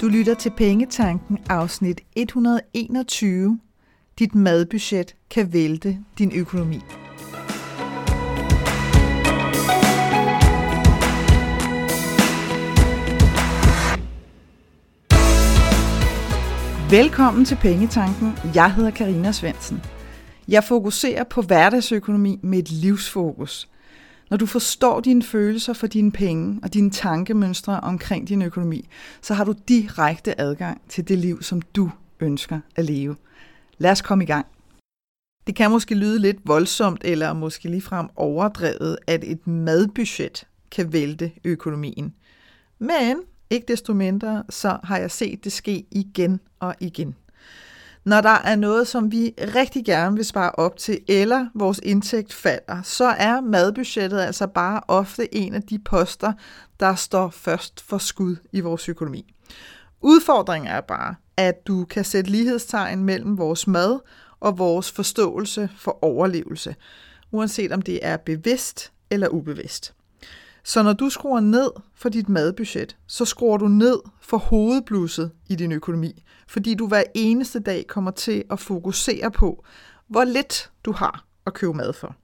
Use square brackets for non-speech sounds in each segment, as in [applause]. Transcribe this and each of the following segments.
Du lytter til Pengetanken afsnit 121. Dit madbudget kan vælte din økonomi. Velkommen til Pengetanken. Jeg hedder Karina Svensen. Jeg fokuserer på hverdagsøkonomi med et livsfokus – når du forstår dine følelser for dine penge og dine tankemønstre omkring din økonomi, så har du direkte adgang til det liv, som du ønsker at leve. Lad os komme i gang. Det kan måske lyde lidt voldsomt eller måske ligefrem overdrevet, at et madbudget kan vælte økonomien. Men ikke desto mindre, så har jeg set det ske igen og igen når der er noget, som vi rigtig gerne vil spare op til, eller vores indtægt falder, så er madbudgettet altså bare ofte en af de poster, der står først for skud i vores økonomi. Udfordringen er bare, at du kan sætte lighedstegn mellem vores mad og vores forståelse for overlevelse, uanset om det er bevidst eller ubevidst. Så når du skruer ned for dit madbudget, så skruer du ned for hovedblusset i din økonomi, fordi du hver eneste dag kommer til at fokusere på, hvor lidt du har at købe mad for.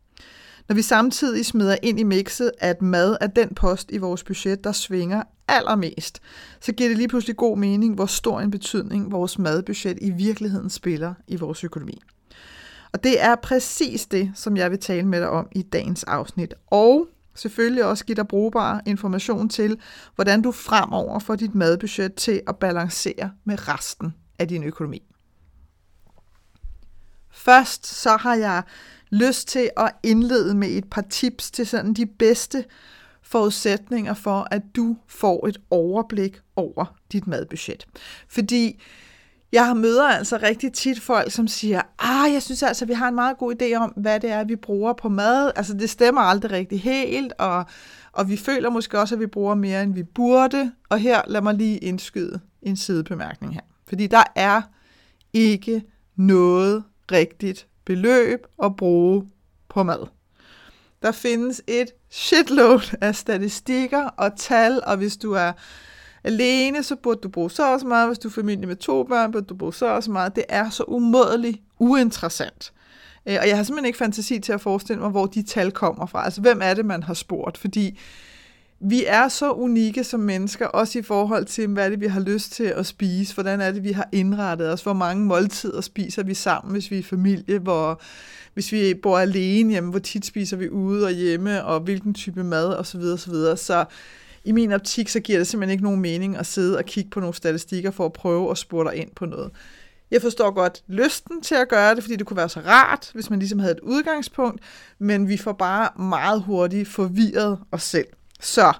Når vi samtidig smider ind i mixet, at mad er den post i vores budget, der svinger allermest, så giver det lige pludselig god mening, hvor stor en betydning vores madbudget i virkeligheden spiller i vores økonomi. Og det er præcis det, som jeg vil tale med dig om i dagens afsnit. Og selvfølgelig også give dig brugbar information til, hvordan du fremover får dit madbudget til at balancere med resten af din økonomi. Først så har jeg lyst til at indlede med et par tips til sådan de bedste forudsætninger for, at du får et overblik over dit madbudget. Fordi jeg har møder altså rigtig tit folk, som siger, ah, jeg synes altså, vi har en meget god idé om, hvad det er, vi bruger på mad. Altså, det stemmer aldrig rigtig helt, og, og vi føler måske også, at vi bruger mere, end vi burde. Og her, lad mig lige indskyde en sidebemærkning her. Fordi der er ikke noget rigtigt beløb at bruge på mad. Der findes et shitload af statistikker og tal, og hvis du er alene, så burde du bruge så også meget. Hvis du er familie med to børn, burde du bruge så også meget. Det er så umådeligt uinteressant. Øh, og jeg har simpelthen ikke fantasi til at forestille mig, hvor de tal kommer fra. Altså, hvem er det, man har spurgt? Fordi vi er så unikke som mennesker, også i forhold til, hvad er det, vi har lyst til at spise, hvordan er det, vi har indrettet os, hvor mange måltider spiser vi sammen, hvis vi er familie, hvor, hvis vi bor alene jamen, hvor tit spiser vi ude og hjemme, og hvilken type mad osv. osv. Så, videre. så i min optik, så giver det simpelthen ikke nogen mening at sidde og kigge på nogle statistikker for at prøve at spore dig ind på noget. Jeg forstår godt lysten til at gøre det, fordi det kunne være så rart, hvis man ligesom havde et udgangspunkt, men vi får bare meget hurtigt forvirret os selv. Så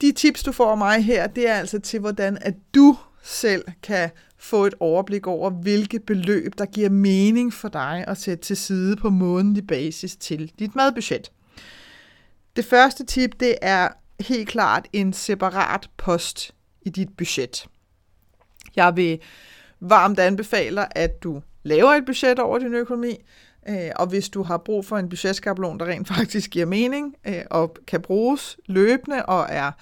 de tips, du får af mig her, det er altså til, hvordan at du selv kan få et overblik over, hvilke beløb, der giver mening for dig at sætte til side på månedlig basis til dit madbudget. Det første tip, det er helt klart en separat post i dit budget. Jeg vil varmt anbefale, at du laver et budget over din økonomi, øh, og hvis du har brug for en budgetskabelon, der rent faktisk giver mening øh, og kan bruges løbende og er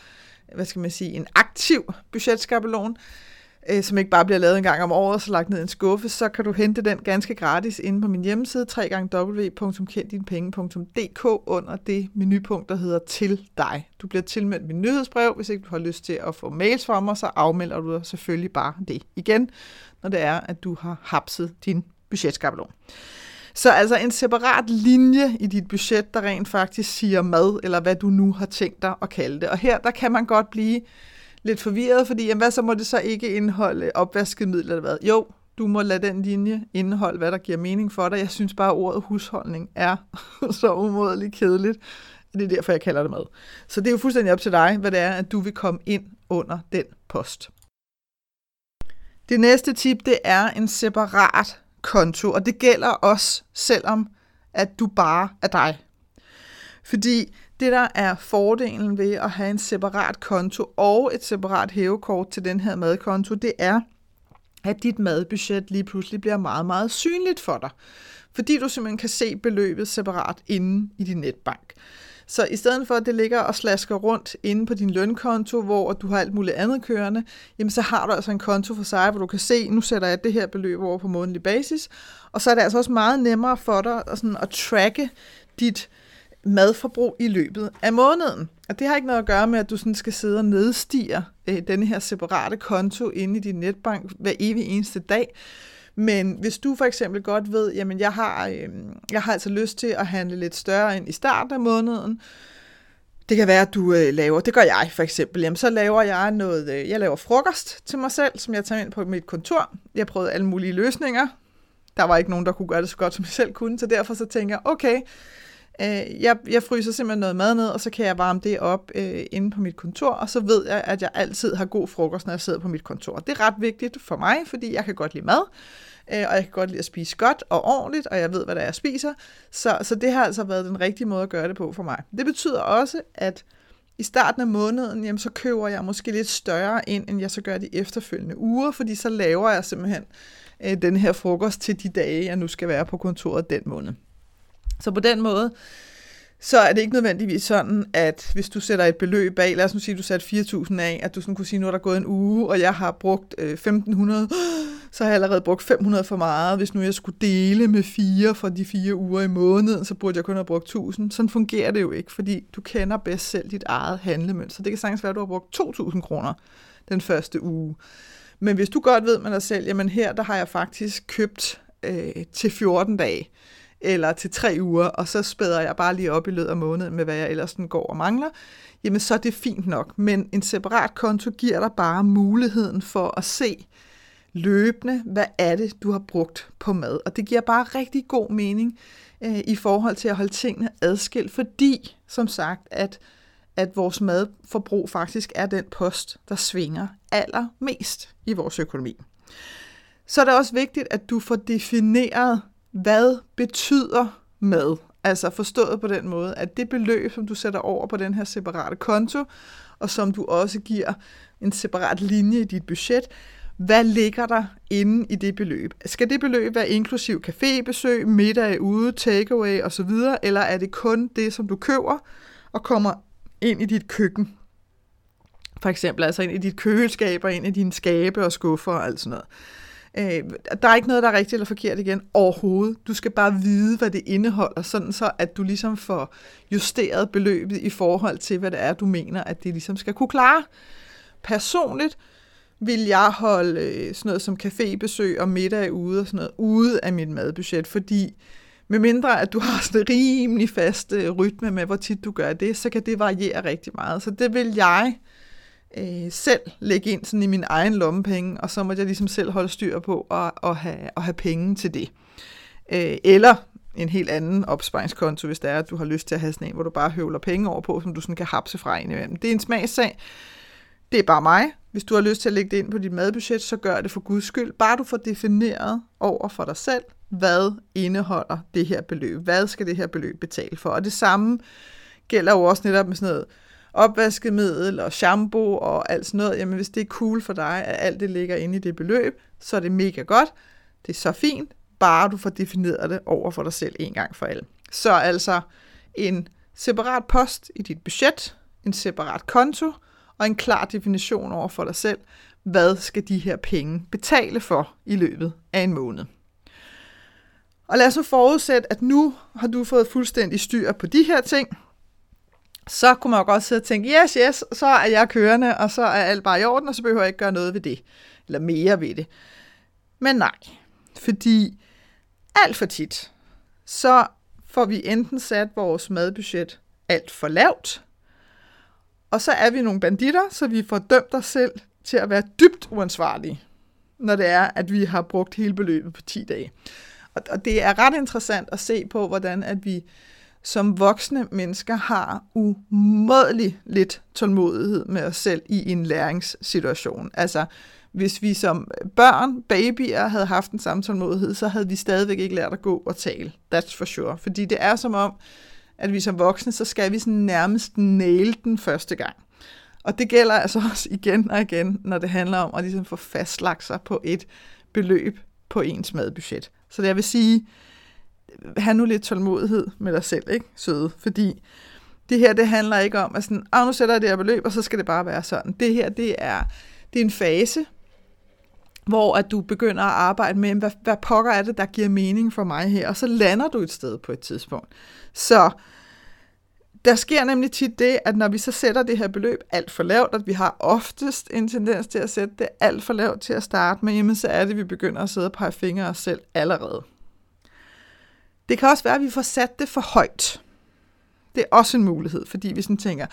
hvad skal man sige, en aktiv budgetskabelon, øh, Øh, som ikke bare bliver lavet en gang om året og så lagt ned i en skuffe, så kan du hente den ganske gratis inde på min hjemmeside, www.kenddinepenge.dk under det menupunkt, der hedder til dig. Du bliver tilmeldt min nyhedsbrev. Hvis ikke du har lyst til at få mails fra mig, så afmelder du dig selvfølgelig bare det igen, når det er, at du har hapset din budgetskabelon. Så altså en separat linje i dit budget, der rent faktisk siger mad, eller hvad du nu har tænkt dig at kalde det. Og her, der kan man godt blive lidt forvirret, fordi jamen, hvad så må det så ikke indeholde opvaskemiddel eller hvad? Jo, du må lade den linje indeholde, hvad der giver mening for dig. Jeg synes bare, at ordet husholdning er [laughs] så umådeligt kedeligt. Det er derfor, jeg kalder det mad. Så det er jo fuldstændig op til dig, hvad det er, at du vil komme ind under den post. Det næste tip, det er en separat konto, og det gælder også, selvom at du bare er dig. Fordi det, der er fordelen ved at have en separat konto og et separat hævekort til den her madkonto, det er, at dit madbudget lige pludselig bliver meget, meget synligt for dig. Fordi du simpelthen kan se beløbet separat inde i din netbank. Så i stedet for, at det ligger og slasker rundt inde på din lønkonto, hvor du har alt muligt andet kørende, jamen så har du altså en konto for sig, hvor du kan se, nu sætter jeg det her beløb over på månedlig basis, og så er det altså også meget nemmere for dig at, sådan, at tracke dit madforbrug i løbet af måneden. Og det har ikke noget at gøre med, at du sådan skal sidde og nedstiger øh, denne her separate konto inde i din netbank hver evig eneste dag. Men hvis du for eksempel godt ved, jamen jeg har, øh, jeg har altså lyst til at handle lidt større ind i starten af måneden, det kan være, at du øh, laver, det gør jeg for eksempel, jamen så laver jeg noget, øh, jeg laver frokost til mig selv, som jeg tager ind på mit kontor. Jeg prøvede alle mulige løsninger. Der var ikke nogen, der kunne gøre det så godt, som jeg selv kunne, så derfor så tænker jeg, okay, Øh, jeg, jeg fryser simpelthen noget mad ned, og så kan jeg varme det op øh, inde på mit kontor, og så ved jeg, at jeg altid har god frokost, når jeg sidder på mit kontor. Det er ret vigtigt for mig, fordi jeg kan godt lide mad, øh, og jeg kan godt lide at spise godt og ordentligt, og jeg ved, hvad der er, jeg spiser. Så, så det har altså været den rigtige måde at gøre det på for mig. Det betyder også, at i starten af måneden, jamen, så køber jeg måske lidt større ind, end jeg så gør de efterfølgende uger, fordi så laver jeg simpelthen øh, den her frokost til de dage, jeg nu skal være på kontoret den måned. Så på den måde, så er det ikke nødvendigvis sådan, at hvis du sætter et beløb bag, lad os nu sige, at du satte 4.000 af, at du sådan kunne sige, nu er der gået en uge, og jeg har brugt øh, 1.500, [gasps] så har jeg allerede brugt 500 for meget. Hvis nu jeg skulle dele med fire for de fire uger i måneden, så burde jeg kun have brugt 1.000. Sådan fungerer det jo ikke, fordi du kender bedst selv dit eget handlemønster. Det kan sagtens være, at du har brugt 2.000 kroner den første uge. Men hvis du godt ved med dig selv, jamen her, der har jeg faktisk købt øh, til 14 dage, eller til tre uger, og så spæder jeg bare lige op i løbet af måneden med, hvad jeg ellers den går og mangler, jamen så er det fint nok. Men en separat konto giver dig bare muligheden for at se løbende, hvad er det, du har brugt på mad. Og det giver bare rigtig god mening øh, i forhold til at holde tingene adskilt, fordi, som sagt, at, at vores madforbrug faktisk er den post, der svinger allermest i vores økonomi. Så er det også vigtigt, at du får defineret, hvad betyder med? Altså forstået på den måde, at det beløb, som du sætter over på den her separate konto, og som du også giver en separat linje i dit budget, hvad ligger der inde i det beløb? Skal det beløb være inklusiv cafébesøg, middag ude, takeaway osv., eller er det kun det, som du køber og kommer ind i dit køkken? For eksempel altså ind i dit køleskab og ind i dine skabe og skuffer og alt sådan noget. Øh, der er ikke noget, der er rigtigt eller forkert igen overhovedet. Du skal bare vide, hvad det indeholder, sådan så at du ligesom får justeret beløbet i forhold til, hvad det er, du mener, at det ligesom skal kunne klare. Personligt vil jeg holde øh, sådan noget som cafébesøg og middag ude og sådan noget ude af mit madbudget, fordi medmindre at du har sådan en rimelig fast øh, rytme med, hvor tit du gør det, så kan det variere rigtig meget. Så det vil jeg øh, Øh, selv lægge ind sådan i min egen lommepenge, og så må jeg ligesom selv holde styr på at, at, have, at have penge til det. Øh, eller en helt anden opsparingskonto, hvis det er, at du har lyst til at have sådan en, hvor du bare høvler penge over på, som du sådan kan hapse fra imellem. Det er en smagssag. Det er bare mig. Hvis du har lyst til at lægge det ind på dit madbudget, så gør det for guds skyld. Bare du får defineret over for dig selv, hvad indeholder det her beløb? Hvad skal det her beløb betale for? Og det samme gælder jo også netop med sådan noget opvaskemiddel og shampoo og alt sådan noget, jamen hvis det er cool for dig, at alt det ligger inde i det beløb, så er det mega godt. Det er så fint, bare du får defineret det over for dig selv en gang for alle. Så altså en separat post i dit budget, en separat konto og en klar definition over for dig selv, hvad skal de her penge betale for i løbet af en måned. Og lad os nu forudsætte, at nu har du fået fuldstændig styr på de her ting, så kunne man jo godt sidde og tænke, yes, yes, så er jeg kørende, og så er alt bare i orden, og så behøver jeg ikke gøre noget ved det, eller mere ved det. Men nej, fordi alt for tit, så får vi enten sat vores madbudget alt for lavt, og så er vi nogle banditter, så vi får dømt os selv til at være dybt uansvarlige, når det er, at vi har brugt hele beløbet på 10 dage. Og det er ret interessant at se på, hvordan at vi som voksne mennesker har umådelig lidt tålmodighed med os selv i en læringssituation. Altså, hvis vi som børn, babyer, havde haft den samme tålmodighed, så havde vi stadigvæk ikke lært at gå og tale. That's for sure. Fordi det er som om, at vi som voksne, så skal vi sådan nærmest næle den første gang. Og det gælder altså [laughs] også igen og igen, når det handler om at ligesom få fastlagt sig på et beløb på ens madbudget. Så det jeg vil sige, have nu lidt tålmodighed med dig selv, ikke, søde? Fordi Det her, det handler ikke om, at sådan, ah, nu sætter jeg det her beløb, og så skal det bare være sådan. Det her, det er, det er en fase, hvor at du begynder at arbejde med, hvad, hvad pokker er det, der giver mening for mig her, og så lander du et sted på et tidspunkt. Så der sker nemlig tit det, at når vi så sætter det her beløb alt for lavt, at vi har oftest en tendens til at sætte det alt for lavt til at starte med, jamen så er det, at vi begynder at sidde og pege fingre os selv allerede. Det kan også være, at vi får sat det for højt. Det er også en mulighed, fordi vi sådan tænker,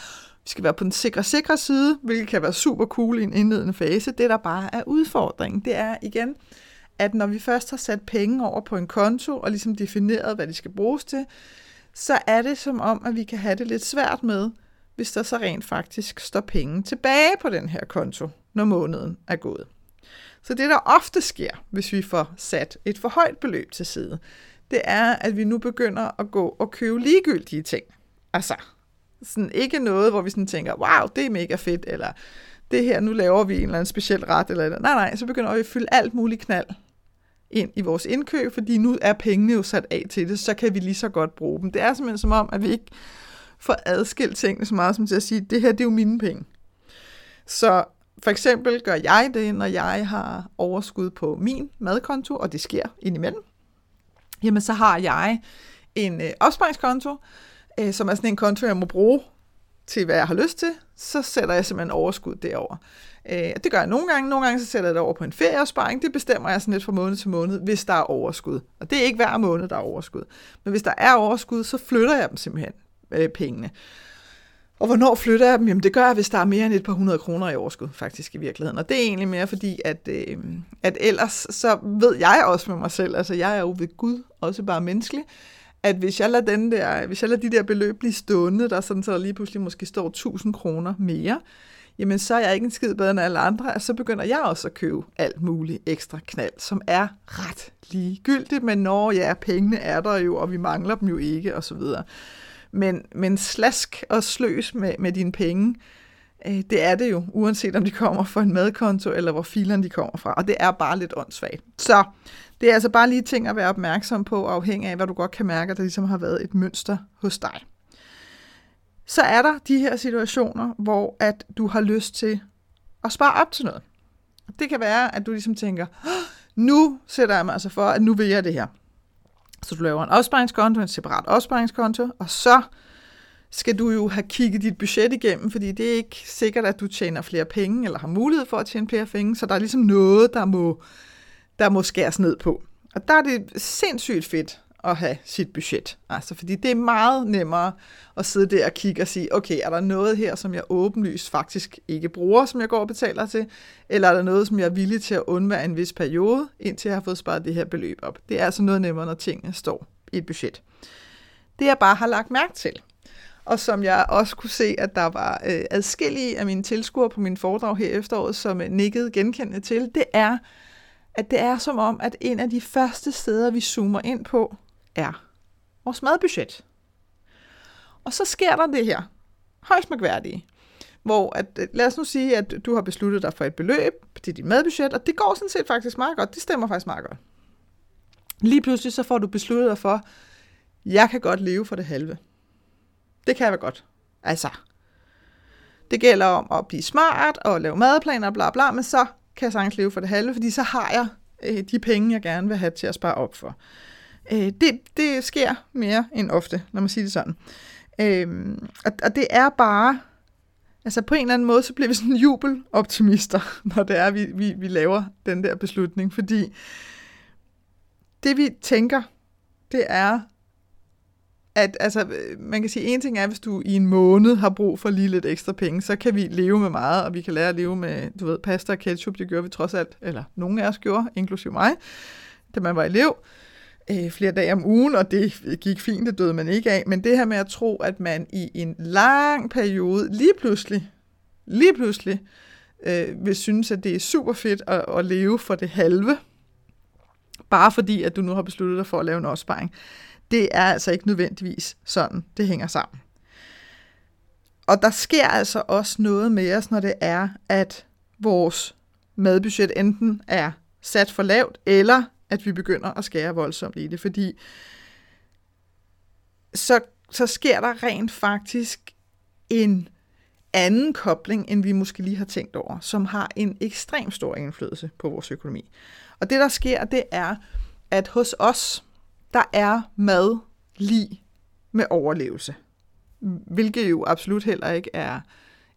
vi skal være på den sikre, sikre side, hvilket kan være super cool i en indledende fase. Det, der bare er udfordringen, det er igen, at når vi først har sat penge over på en konto, og ligesom defineret, hvad de skal bruges til, så er det som om, at vi kan have det lidt svært med, hvis der så rent faktisk står penge tilbage på den her konto, når måneden er gået. Så det, der ofte sker, hvis vi får sat et for højt beløb til side, det er, at vi nu begynder at gå og købe ligegyldige ting. Altså, sådan ikke noget, hvor vi sådan tænker, wow, det er mega fedt, eller det her, nu laver vi en eller anden speciel ret, eller nej, nej, så begynder vi at fylde alt muligt knald ind i vores indkøb, fordi nu er pengene jo sat af til det, så kan vi lige så godt bruge dem. Det er simpelthen som om, at vi ikke får adskilt tingene så meget som til at sige, det her det er jo mine penge. Så for eksempel gør jeg det, når jeg har overskud på min madkonto, og det sker indimellem. Jamen så har jeg en øh, opsparingskonto, øh, som er sådan en konto, jeg må bruge til, hvad jeg har lyst til. Så sætter jeg simpelthen overskud derover. Øh, det gør jeg nogle gange. Nogle gange så sætter jeg det over på en ferieopsparing. Det bestemmer jeg sådan lidt fra måned til måned, hvis der er overskud. Og det er ikke hver måned, der er overskud. Men hvis der er overskud, så flytter jeg dem simpelthen, øh, pengene. Og hvornår flytter jeg dem? Jamen det gør jeg, hvis der er mere end et par hundrede kroner i overskud, faktisk i virkeligheden. Og det er egentlig mere fordi, at, øh, at ellers så ved jeg også med mig selv, altså jeg er jo ved Gud også bare menneskelig, at hvis jeg lader, den der, hvis jeg lader de der beløb blive stående, der sådan, så der lige pludselig måske står 1000 kroner mere, jamen så er jeg ikke en skid bedre end alle andre, og så begynder jeg også at købe alt muligt ekstra knald, som er ret ligegyldigt, men når ja, pengene er der jo, og vi mangler dem jo ikke, og så videre. Men, men slask og sløs med, med dine penge, øh, det er det jo, uanset om de kommer fra en madkonto, eller hvor filerne de kommer fra, og det er bare lidt åndssvagt. Så det er altså bare lige ting at være opmærksom på, afhængig af, hvad du godt kan mærke, at der ligesom har været et mønster hos dig så er der de her situationer, hvor at du har lyst til at spare op til noget. Det kan være, at du ligesom tænker, nu sætter jeg mig altså for, at nu vil jeg det her. Så du laver en opsparingskonto, en separat opsparingskonto, og så skal du jo have kigget dit budget igennem, fordi det er ikke sikkert, at du tjener flere penge, eller har mulighed for at tjene flere penge, så der er ligesom noget, der må, der må skæres ned på. Og der er det sindssygt fedt at have sit budget. Altså, fordi det er meget nemmere at sidde der og kigge og sige, okay, er der noget her, som jeg åbenlyst faktisk ikke bruger, som jeg går og betaler til, eller er der noget, som jeg er villig til at undvære en vis periode, indtil jeg har fået sparet det her beløb op. Det er altså noget nemmere, når tingene står i et budget. Det jeg bare har lagt mærke til, og som jeg også kunne se, at der var øh, adskillige af mine tilskuere på min foredrag her efteråret, som øh, nikkede genkendende til, det er, at det er som om, at en af de første steder, vi zoomer ind på, er vores madbudget. Og så sker der det her højst mærkværdige, hvor at, øh, lad os nu sige, at du har besluttet dig for et beløb til dit madbudget, og det går sådan set faktisk meget godt. Det stemmer faktisk meget godt. Lige pludselig så får du besluttet dig for, jeg kan godt leve for det halve. Det kan jeg godt. Altså, det gælder om at blive smart og lave madplaner og bla bla, men så kan jeg sagtens leve for det halve, fordi så har jeg øh, de penge, jeg gerne vil have til at spare op for. Øh, det, det sker mere end ofte, når man siger det sådan. Øh, og, og det er bare, altså på en eller anden måde, så bliver vi sådan jubeloptimister, [laughs] når det er, vi, vi, vi laver den der beslutning, fordi det vi tænker, det er, at altså, man kan sige, en ting er, hvis du i en måned har brug for lige lidt ekstra penge, så kan vi leve med meget, og vi kan lære at leve med, du ved, pasta og ketchup, det gør vi trods alt, eller nogen af os gjorde, inklusive mig, da man var elev øh, Øh, flere dage om ugen, og det gik fint, det døde man ikke af. Men det her med at tro, at man i en lang periode lige pludselig, lige pludselig, øh, vil synes, at det er super fedt at, at leve for det halve, bare fordi, at du nu har besluttet dig for at lave en opsparing. Det er altså ikke nødvendigvis sådan, det hænger sammen. Og der sker altså også noget med os, når det er, at vores madbudget enten er sat for lavt, eller at vi begynder at skære voldsomt i det, fordi så så sker der rent faktisk en anden kobling, end vi måske lige har tænkt over, som har en ekstrem stor indflydelse på vores økonomi. Og det, der sker, det er, at hos os, der er mad lige med overlevelse. Hvilket jo absolut heller ikke er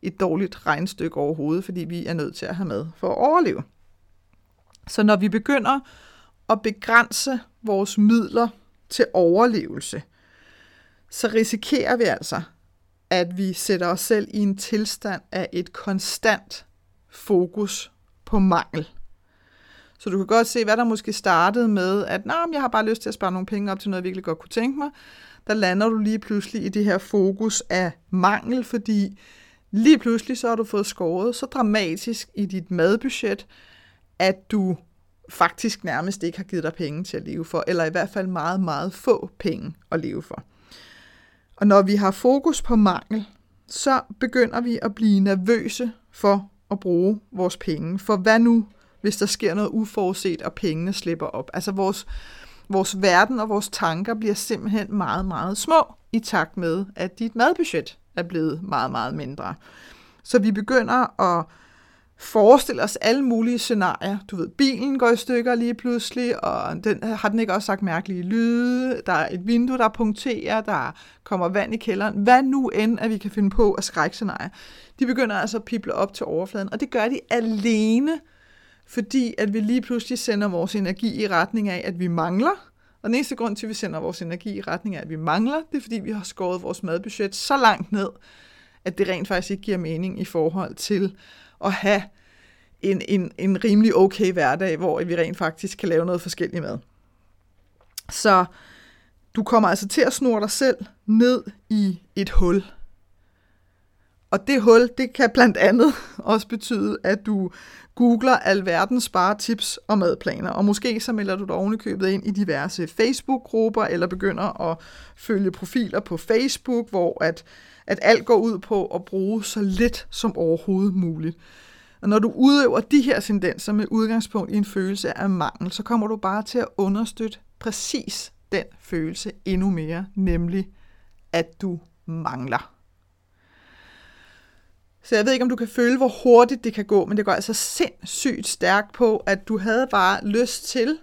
et dårligt regnstykke overhovedet, fordi vi er nødt til at have mad for at overleve. Så når vi begynder at begrænse vores midler til overlevelse, så risikerer vi altså, at vi sætter os selv i en tilstand af et konstant fokus på mangel. Så du kan godt se, hvad der måske startede med, at Nå, jeg har bare lyst til at spare nogle penge op til noget, jeg virkelig godt kunne tænke mig. Der lander du lige pludselig i det her fokus af mangel, fordi lige pludselig så har du fået skåret så dramatisk i dit madbudget, at du faktisk nærmest ikke har givet dig penge til at leve for, eller i hvert fald meget, meget få penge at leve for. Og når vi har fokus på mangel, så begynder vi at blive nervøse for at bruge vores penge. For hvad nu, hvis der sker noget uforudset, og pengene slipper op? Altså vores, vores verden og vores tanker bliver simpelthen meget, meget små, i takt med, at dit madbudget er blevet meget, meget mindre. Så vi begynder at forestille os alle mulige scenarier. Du ved, bilen går i stykker lige pludselig, og den, har den ikke også sagt mærkelige lyde? Der er et vindue, der punkterer, der kommer vand i kælderen. Hvad nu end, at vi kan finde på at skrækscenarier. De begynder altså at pible op til overfladen, og det gør de alene, fordi at vi lige pludselig sender vores energi i retning af, at vi mangler. Og den eneste grund til, at vi sender vores energi i retning af, at vi mangler, det er, fordi vi har skåret vores madbudget så langt ned, at det rent faktisk ikke giver mening i forhold til at have en, en, en rimelig okay hverdag, hvor vi rent faktisk kan lave noget forskelligt med. Så du kommer altså til at snurre dig selv ned i et hul. Og det hul, det kan blandt andet [laughs] også betyde, at du googler alverdens sparetips og madplaner, og måske så melder du dig ovenikøbet ind i diverse Facebook-grupper, eller begynder at følge profiler på Facebook, hvor at, at alt går ud på at bruge så lidt som overhovedet muligt. Og når du udøver de her tendenser med udgangspunkt i en følelse af mangel, så kommer du bare til at understøtte præcis den følelse endnu mere, nemlig at du mangler. Så jeg ved ikke, om du kan føle, hvor hurtigt det kan gå, men det går altså sindssygt stærkt på, at du havde bare lyst til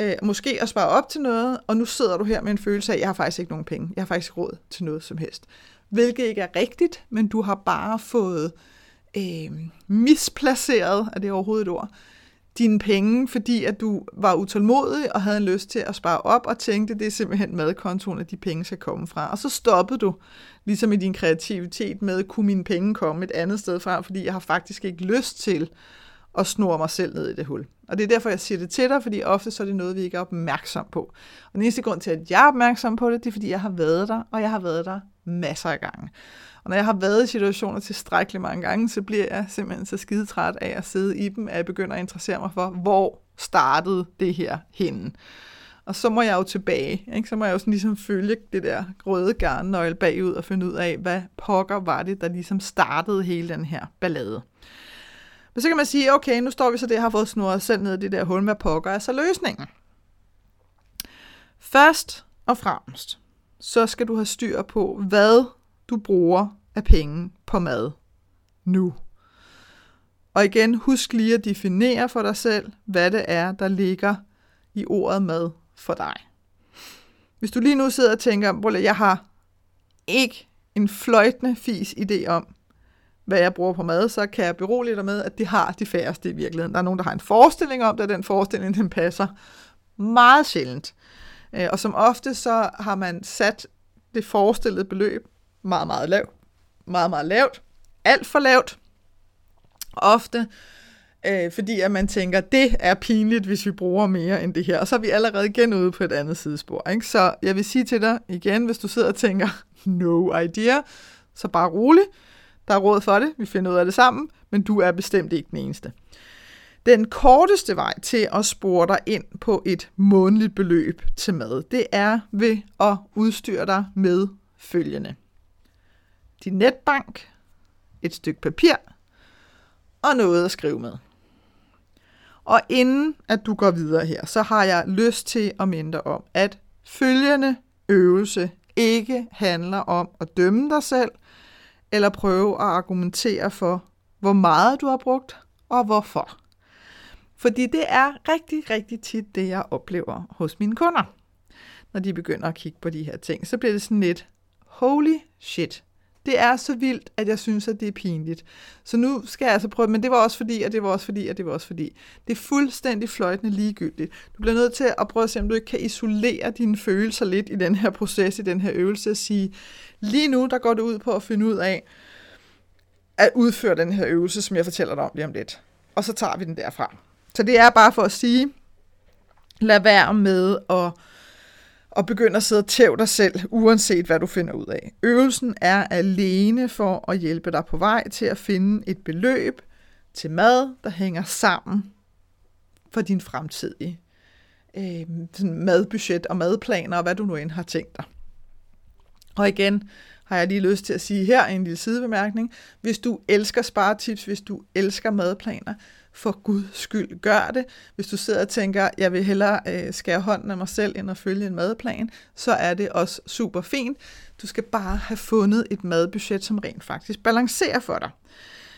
øh, måske at spare op til noget, og nu sidder du her med en følelse af, at jeg har faktisk ikke nogen penge. Jeg har faktisk råd til noget som helst. Hvilket ikke er rigtigt, men du har bare fået øh, misplaceret, er det overhovedet et ord, dine penge, fordi at du var utålmodig og havde en lyst til at spare op og tænkte, det er simpelthen madkontoen, at de penge skal komme fra. Og så stoppede du, ligesom i din kreativitet med, kunne mine penge komme et andet sted fra, fordi jeg har faktisk ikke lyst til at snurre mig selv ned i det hul. Og det er derfor, jeg siger det til dig, fordi ofte så er det noget, vi ikke er opmærksom på. Og den eneste grund til, at jeg er opmærksom på det, det er, fordi jeg har været der, og jeg har været der masser af gange. Og når jeg har været i situationer tilstrækkeligt mange gange, så bliver jeg simpelthen så skidetræt af at sidde i dem, at jeg begynder at interessere mig for, hvor startede det her henne. Og så må jeg jo tilbage, ikke? så må jeg jo sådan ligesom følge det der røde garnnøgle bagud og finde ud af, hvad pokker var det, der ligesom startede hele den her ballade. Men så kan man sige, okay, nu står vi så det, har fået snurret selv ned i det der hul, med pokker er så løsningen? Først og fremmest, så skal du have styr på, hvad du bruger af penge på mad nu. Og igen, husk lige at definere for dig selv, hvad det er, der ligger i ordet mad for dig. Hvis du lige nu sidder og tænker, at jeg har ikke en fløjtende fis idé om, hvad jeg bruger på mad, så kan jeg berolige dig med, at det har de færreste i virkeligheden. Der er nogen, der har en forestilling om det, og den forestilling, den passer meget sjældent. Øh, og som ofte så har man sat det forestillede beløb meget, meget lavt. Meget, meget lavt. Alt for lavt. Ofte øh, fordi at man tænker, det er pinligt, hvis vi bruger mere end det her. Og så er vi allerede igen ude på et andet sidespor. Ikke? Så jeg vil sige til dig igen, hvis du sidder og tænker, [laughs] no idea, så bare rolig. Der er råd for det, vi finder ud af det sammen, men du er bestemt ikke den eneste. Den korteste vej til at spore dig ind på et månedligt beløb til mad, det er ved at udstyre dig med følgende din netbank, et stykke papir og noget at skrive med. Og inden at du går videre her, så har jeg lyst til at minde dig om, at følgende øvelse ikke handler om at dømme dig selv, eller prøve at argumentere for, hvor meget du har brugt, og hvorfor. Fordi det er rigtig, rigtig tit det, jeg oplever hos mine kunder. Når de begynder at kigge på de her ting, så bliver det sådan lidt, holy shit, det er så vildt, at jeg synes, at det er pinligt. Så nu skal jeg altså prøve, men det var også fordi, og det var også fordi, og det var også fordi. Det er fuldstændig fløjtende ligegyldigt. Du bliver nødt til at prøve at se, om du ikke kan isolere dine følelser lidt i den her proces, i den her øvelse, og sige, lige nu, der går det ud på at finde ud af, at udføre den her øvelse, som jeg fortæller dig om lige om lidt. Og så tager vi den derfra. Så det er bare for at sige, lad være med at og begynde at sidde og tæv dig selv, uanset hvad du finder ud af. Øvelsen er alene for at hjælpe dig på vej til at finde et beløb til mad, der hænger sammen for din fremtidige øh, madbudget og madplaner, og hvad du nu end har tænkt dig. Og igen har jeg lige lyst til at sige her en lille sidebemærkning. Hvis du elsker sparetips, hvis du elsker madplaner, for guds skyld gør det. Hvis du sidder og tænker, jeg vil hellere øh, skære hånden af mig selv, end at følge en madplan, så er det også super fint. Du skal bare have fundet et madbudget, som rent faktisk balancerer for dig.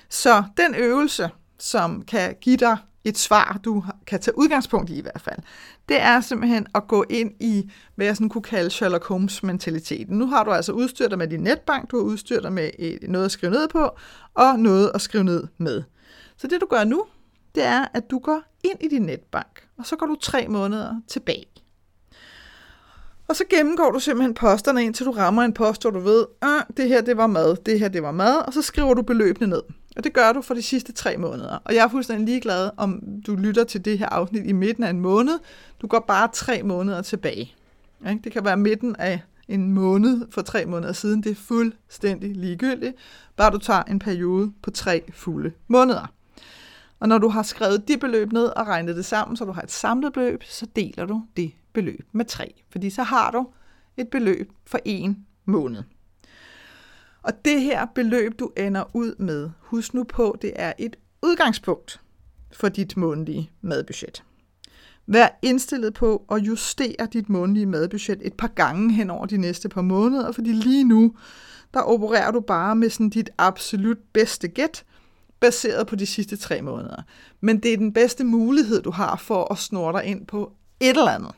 Så den øvelse, som kan give dig et svar, du kan tage udgangspunkt i i hvert fald, det er simpelthen at gå ind i, hvad jeg sådan kunne kalde Sherlock Holmes-mentaliteten. Nu har du altså udstyret dig med din netbank, du har udstyret dig med øh, noget at skrive ned på, og noget at skrive ned med. Så det du gør nu, det er, at du går ind i din netbank, og så går du tre måneder tilbage. Og så gennemgår du simpelthen posterne indtil du rammer en post, hvor du ved, at ah, det her det var mad, det her det var mad, og så skriver du beløbene ned. Og det gør du for de sidste tre måneder. Og jeg er fuldstændig ligeglad, om du lytter til det her afsnit i midten af en måned. Du går bare tre måneder tilbage. Det kan være midten af en måned for tre måneder siden. Det er fuldstændig ligegyldigt. Bare du tager en periode på tre fulde måneder. Og når du har skrevet de beløb ned og regnet det sammen, så du har et samlet beløb, så deler du det beløb med 3. Fordi så har du et beløb for en måned. Og det her beløb, du ender ud med, husk nu på, det er et udgangspunkt for dit månedlige madbudget. Vær indstillet på at justere dit månedlige madbudget et par gange hen over de næste par måneder, fordi lige nu, der opererer du bare med sådan dit absolut bedste gæt, baseret på de sidste tre måneder. Men det er den bedste mulighed, du har for at snurre dig ind på et eller andet.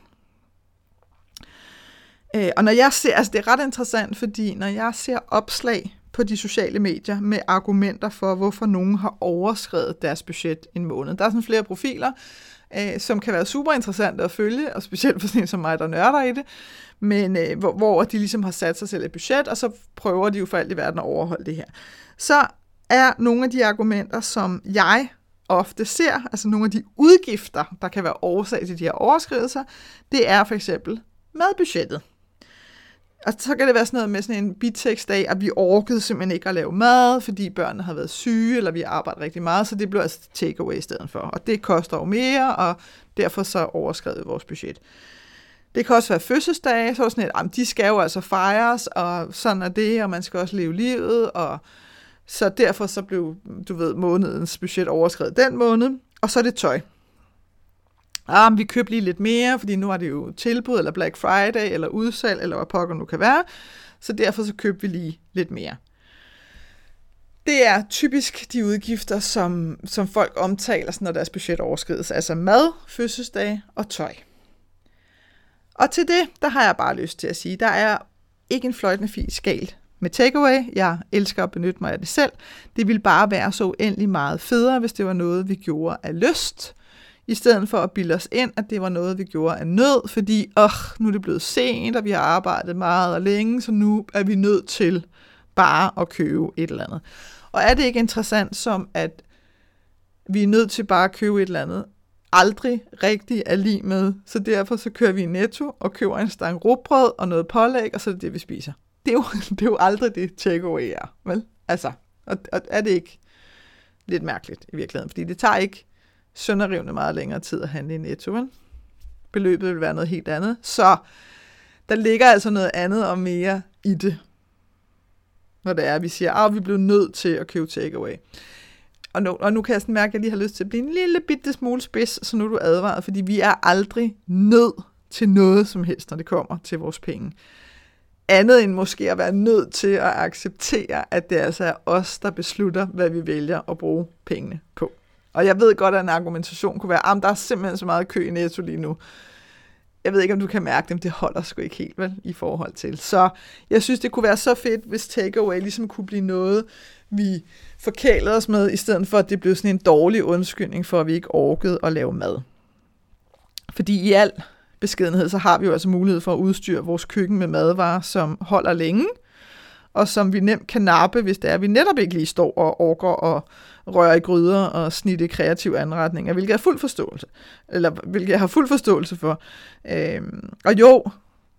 Øh, og når jeg ser, altså det er ret interessant, fordi når jeg ser opslag på de sociale medier med argumenter for, hvorfor nogen har overskrevet deres budget en måned. Der er sådan flere profiler, øh, som kan være super interessante at følge, og specielt for sådan en som mig, der nørder i det, men øh, hvor, hvor de ligesom har sat sig selv et budget, og så prøver de jo for alt i verden at overholde det her. Så er nogle af de argumenter, som jeg ofte ser, altså nogle af de udgifter, der kan være årsag til de her overskridelser, det er for eksempel madbudgettet. Og så kan det være sådan noget med sådan en bitekst af, at vi orkede simpelthen ikke at lave mad, fordi børnene har været syge, eller vi arbejder rigtig meget, så det blev altså takeaway i stedet for. Og det koster jo mere, og derfor så overskrevet vores budget. Det kan også være fødselsdage, så er sådan et, at de skal jo altså fejres, og sådan er det, og man skal også leve livet, og så derfor så blev, du ved, månedens budget overskrevet den måned. Og så er det tøj. Ah, vi købte lige lidt mere, fordi nu er det jo tilbud, eller Black Friday, eller udsalg, eller hvad pokker nu kan være. Så derfor så købte vi lige lidt mere. Det er typisk de udgifter, som, som folk omtaler, når deres budget overskrides. Altså mad, fødselsdag og tøj. Og til det, der har jeg bare lyst til at sige, der er ikke en fløjtende fis galt med takeaway. Jeg elsker at benytte mig af det selv. Det ville bare være så uendelig meget federe, hvis det var noget, vi gjorde af lyst, i stedet for at bilde os ind, at det var noget, vi gjorde af nød, fordi åh, nu er det blevet sent, og vi har arbejdet meget og længe, så nu er vi nødt til bare at købe et eller andet. Og er det ikke interessant som, at vi er nødt til bare at købe et eller andet, aldrig rigtig er lige med, så derfor så kører vi i Netto og køber en stang råbrød og noget pålæg, og så er det det, vi spiser det er jo, [laughs] det er jo aldrig det takeaway er, vel? Altså, og, og er det ikke lidt mærkeligt i virkeligheden? Fordi det tager ikke sønderrivende meget længere tid at handle i Netto, vel? Beløbet vil være noget helt andet. Så der ligger altså noget andet og mere i det, når det er, at vi siger, at vi bliver nødt til at købe takeaway. Og nu, og nu kan jeg sådan mærke, at jeg lige har lyst til at blive en lille bitte smule spids, så nu er du advaret, fordi vi er aldrig nødt til noget som helst, når det kommer til vores penge andet end måske at være nødt til at acceptere, at det altså er os, der beslutter, hvad vi vælger at bruge pengene på. Og jeg ved godt, at en argumentation kunne være, ah, at der er simpelthen så meget kø i Netto lige nu. Jeg ved ikke, om du kan mærke dem. Det holder sgu ikke helt vel i forhold til. Så jeg synes, det kunne være så fedt, hvis takeaway ligesom kunne blive noget, vi forkælede os med, i stedet for, at det blev sådan en dårlig undskyldning for, at vi ikke orkede at lave mad. Fordi i al beskedenhed, så har vi jo altså mulighed for at udstyre vores køkken med madvarer, som holder længe, og som vi nemt kan nappe, hvis det er, at vi netop ikke lige står og orker og røre i gryder og snitte kreative anretninger, hvilket jeg, fuld forståelse, eller hvilket jeg har fuld forståelse for. Øhm, og jo,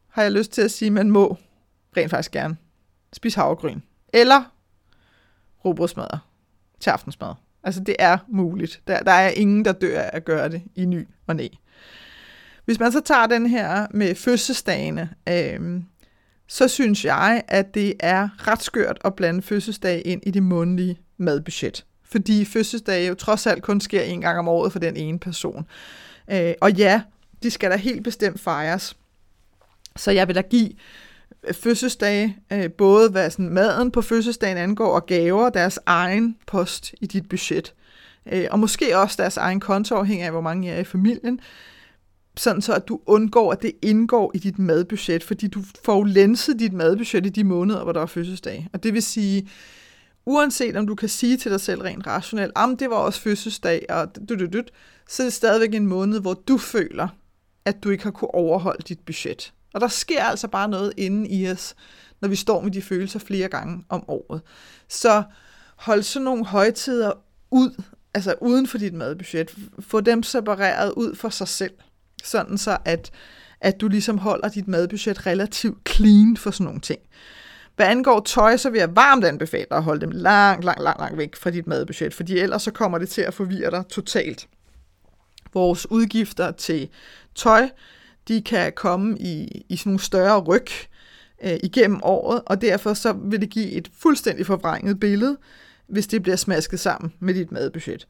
har jeg lyst til at sige, at man må rent faktisk gerne spise havregryn, eller robrødsmadder til aftensmad. Altså det er muligt. Der, der er ingen, der dør af at gøre det i ny og næ. Hvis man så tager den her med fødselsdagene, øh, så synes jeg, at det er ret skørt at blande fødselsdag ind i det månedlige madbudget. Fordi fødselsdage jo trods alt kun sker en gang om året for den ene person. Øh, og ja, de skal da helt bestemt fejres. Så jeg vil da give øh, fødselsdage, øh, både hvad sådan maden på fødselsdagen angår, og gaver, deres egen post i dit budget. Øh, og måske også deres egen konto, afhængig af, hvor mange I er i familien sådan så at du undgår, at det indgår i dit madbudget, fordi du får lenset dit madbudget i de måneder, hvor der er fødselsdag. Og det vil sige, uanset om du kan sige til dig selv rent rationelt, om det var også fødselsdag, og du, du, du, så er det stadigvæk en måned, hvor du føler, at du ikke har kunne overholde dit budget. Og der sker altså bare noget inden i os, når vi står med de følelser flere gange om året. Så hold sådan nogle højtider ud, altså uden for dit madbudget. Få dem separeret ud for sig selv sådan så at, at du ligesom holder dit madbudget relativt clean for sådan nogle ting. Hvad angår tøj, så vil jeg varmt anbefale dig at holde dem langt, langt, langt, langt væk fra dit madbudget, fordi ellers så kommer det til at forvirre dig totalt. Vores udgifter til tøj, de kan komme i, i sådan nogle større ryg øh, igennem året, og derfor så vil det give et fuldstændig forvrænget billede, hvis det bliver smasket sammen med dit madbudget.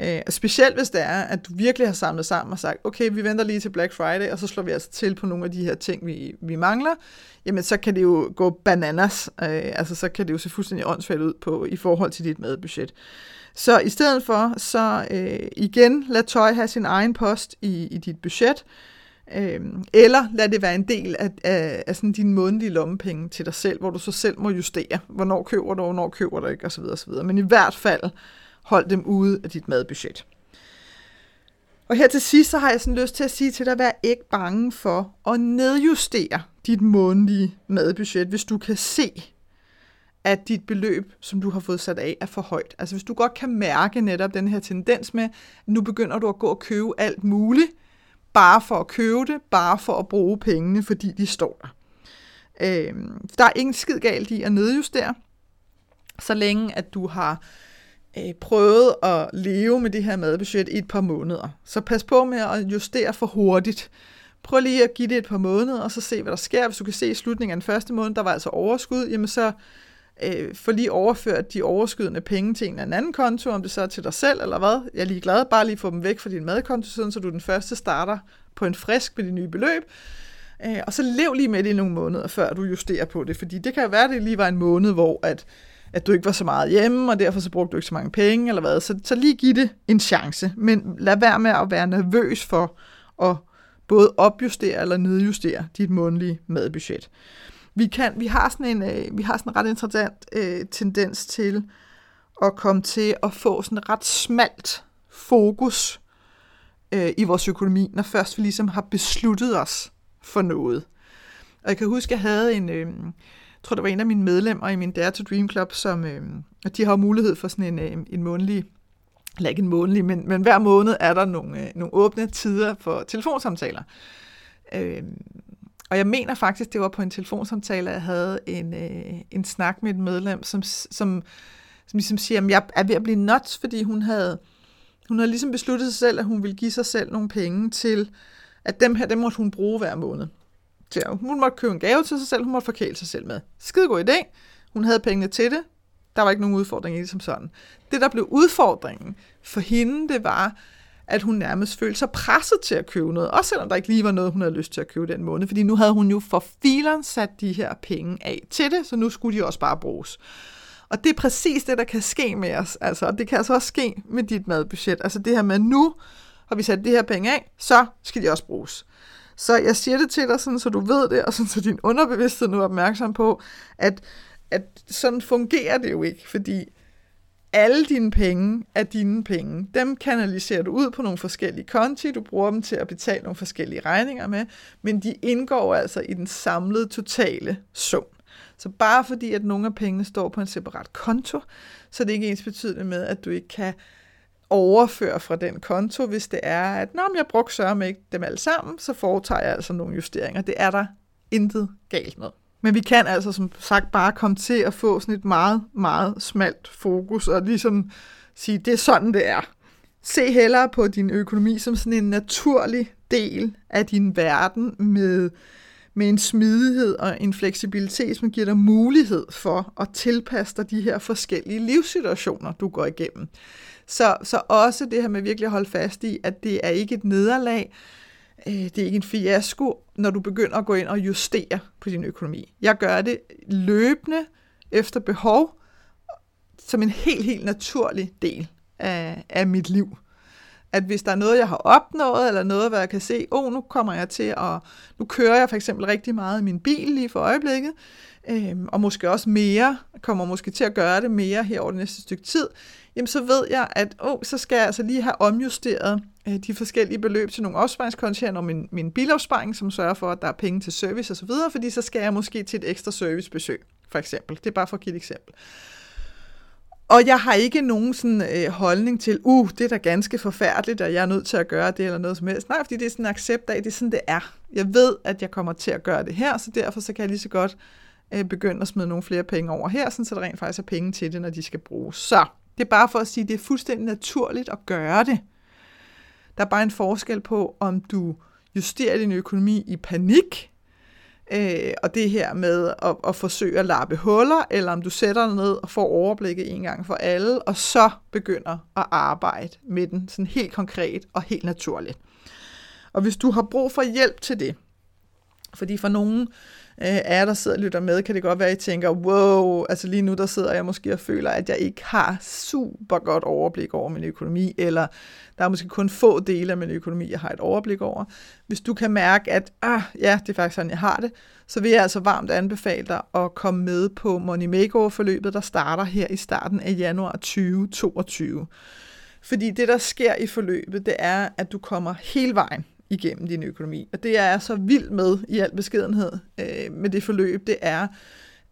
Øh, specielt hvis det er, at du virkelig har samlet sammen og sagt, okay, vi venter lige til Black Friday, og så slår vi altså til på nogle af de her ting, vi, vi mangler, jamen så kan det jo gå bananas, øh, altså så kan det jo se fuldstændig åndssvagt ud på, i forhold til dit madbudget. Så i stedet for, så øh, igen, lad tøj have sin egen post i, i dit budget, øh, eller lad det være en del af, af, af sådan din månedlige lommepenge til dig selv, hvor du så selv må justere, hvornår køber du, hvornår køber du ikke, osv. osv. Men i hvert fald, hold dem ude af dit madbudget. Og her til sidst, så har jeg sådan lyst til at sige til dig, vær ikke bange for at nedjustere dit månedlige madbudget, hvis du kan se, at dit beløb, som du har fået sat af, er for højt. Altså hvis du godt kan mærke netop den her tendens med, at nu begynder du at gå og købe alt muligt, bare for at købe det, bare for at bruge pengene, fordi de står der. Øh, der er ingen skid galt i at nedjustere, så længe at du har øh, prøvet at leve med det her madbudget i et par måneder. Så pas på med at justere for hurtigt. Prøv lige at give det et par måneder, og så se, hvad der sker. Hvis du kan se i slutningen af den første måned, der var altså overskud, jamen så øh, få lige overført de overskydende penge til en eller anden konto, om det så er til dig selv eller hvad. Jeg er lige glad, bare lige få dem væk fra din madkonto, sådan, så du den første starter på en frisk med de nye beløb. Øh, og så lev lige med det i nogle måneder, før du justerer på det, fordi det kan være, at det lige var en måned, hvor at at du ikke var så meget hjemme, og derfor så brugte du ikke så mange penge, eller hvad. Så, så lige giv det en chance, men lad være med at være nervøs for at både opjustere eller nedjustere dit månedlige madbudget. Vi, kan, vi, har sådan en, øh, vi har sådan en ret interessant øh, tendens til at komme til at få sådan ret smalt fokus øh, i vores økonomi, når først vi ligesom har besluttet os for noget. Og jeg kan huske, at jeg havde en, øh, jeg tror, der var en af mine medlemmer i min Dare to Dream Club, som, øh, og de har mulighed for sådan en, øh, en månedlig, eller ikke en månedlig, men, men hver måned er der nogle, øh, nogle åbne tider for telefonsamtaler. Øh, og jeg mener faktisk, det var på en telefonsamtale, at jeg havde en, øh, en snak med et medlem, som, som, som ligesom siger, at jeg er ved at blive nuts, fordi hun havde, hun havde ligesom besluttet sig selv, at hun ville give sig selv nogle penge til, at dem her, dem måtte hun bruge hver måned til, hun måtte købe en gave til sig selv, hun måtte forkæle sig selv med. Skide god idé. Hun havde pengene til det. Der var ikke nogen udfordring i det som sådan. Det, der blev udfordringen for hende, det var, at hun nærmest følte sig presset til at købe noget, også selvom der ikke lige var noget, hun havde lyst til at købe den måned, fordi nu havde hun jo for fileren sat de her penge af til det, så nu skulle de også bare bruges. Og det er præcis det, der kan ske med os, altså, og det kan altså også ske med dit madbudget. Altså det her med, nu har vi sat de her penge af, så skal de også bruges. Så jeg siger det til dig, sådan, så du ved det, og sådan, så din underbevidsthed nu er opmærksom på, at, at sådan fungerer det jo ikke, fordi alle dine penge er dine penge. Dem kanaliserer du ud på nogle forskellige konti, du bruger dem til at betale nogle forskellige regninger med, men de indgår altså i den samlede totale sum. Så bare fordi, at nogle af pengene står på en separat konto, så er det ikke ens betydende med, at du ikke kan overføre fra den konto, hvis det er, at når jeg brugte sørme ikke dem alle sammen, så foretager jeg altså nogle justeringer. Det er der intet galt med. Men vi kan altså som sagt bare komme til at få sådan et meget, meget smalt fokus, og ligesom sige, det er sådan, det er. Se hellere på din økonomi som sådan en naturlig del af din verden med, med en smidighed og en fleksibilitet, som giver dig mulighed for at tilpasse dig de her forskellige livssituationer, du går igennem. Så, så også det her med virkelig at holde fast i, at det er ikke et nederlag, øh, det er ikke en fiasko, når du begynder at gå ind og justere på din økonomi. Jeg gør det løbende efter behov, som en helt, helt naturlig del af, af mit liv. At hvis der er noget, jeg har opnået, eller noget, hvor jeg kan se, åh, oh, nu kommer jeg til at, nu kører jeg for eksempel rigtig meget i min bil lige for øjeblikket, øh, og måske også mere, kommer måske til at gøre det mere her over det næste stykke tid, jamen så ved jeg, at oh, så skal jeg altså lige have omjusteret øh, de forskellige beløb til nogle opsparingskontoer, og min, min bilopsparing, som sørger for, at der er penge til service osv., fordi så skal jeg måske til et ekstra servicebesøg, for eksempel. Det er bare for at give et eksempel. Og jeg har ikke nogen sådan, øh, holdning til, uh, det er da ganske forfærdeligt, og jeg er nødt til at gøre det eller noget som helst. Nej, fordi det er sådan en accept af, det er sådan, det er. Jeg ved, at jeg kommer til at gøre det her, så derfor så kan jeg lige så godt øh, begynde at smide nogle flere penge over her, sådan, så der rent faktisk er penge til det, når de skal bruges. Så det er bare for at sige, at det er fuldstændig naturligt at gøre det. Der er bare en forskel på, om du justerer din økonomi i panik, øh, og det her med at, at forsøge at lappe huller, eller om du sætter dig ned og får overblikket en gang for alle, og så begynder at arbejde med den sådan helt konkret og helt naturligt. Og hvis du har brug for hjælp til det, fordi for nogen øh, er der sidder og lytter med, kan det godt være, at I tænker, wow, altså lige nu der sidder jeg måske og føler, at jeg ikke har super godt overblik over min økonomi, eller der er måske kun få dele af min økonomi, jeg har et overblik over. Hvis du kan mærke, at ah, ja, det er faktisk sådan, jeg har det, så vil jeg altså varmt anbefale dig at komme med på Money Makeover-forløbet, der starter her i starten af januar 2022. Fordi det, der sker i forløbet, det er, at du kommer hele vejen igennem din økonomi. Og det, jeg er så vild med i al beskedenhed øh, med det forløb, det er,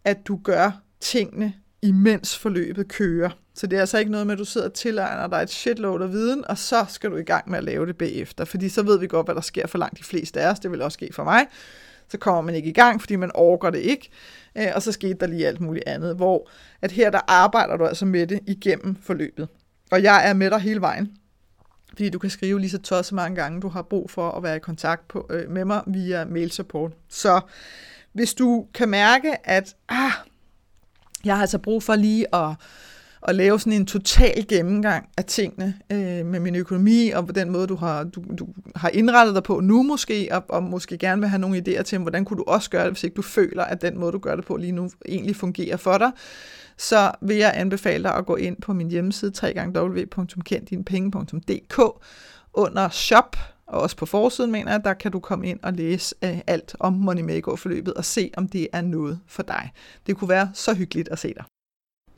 at du gør tingene, imens forløbet kører. Så det er altså ikke noget med, at du sidder og tilegner dig et shitload af viden, og så skal du i gang med at lave det bagefter. Fordi så ved vi godt, hvad der sker for langt de fleste af os. Det vil også ske for mig. Så kommer man ikke i gang, fordi man overgår det ikke. Øh, og så skete der lige alt muligt andet. Hvor at her der arbejder du altså med det igennem forløbet. Og jeg er med dig hele vejen. Fordi du kan skrive lige så tosset mange gange, du har brug for at være i kontakt på, øh, med mig via mail support. Så hvis du kan mærke, at ah, jeg har altså brug for lige at, at lave sådan en total gennemgang af tingene øh, med min økonomi, og på den måde, du har, du, du har indrettet dig på nu måske, og, og måske gerne vil have nogle idéer til, hvordan kunne du også gøre det, hvis ikke du føler, at den måde, du gør det på lige nu, egentlig fungerer for dig, så vil jeg anbefale dig at gå ind på min hjemmeside www.kenddinepenge.dk under shop, og også på forsiden mener jeg, der kan du komme ind og læse øh, alt om Money Makeover-forløbet og se, om det er noget for dig. Det kunne være så hyggeligt at se dig.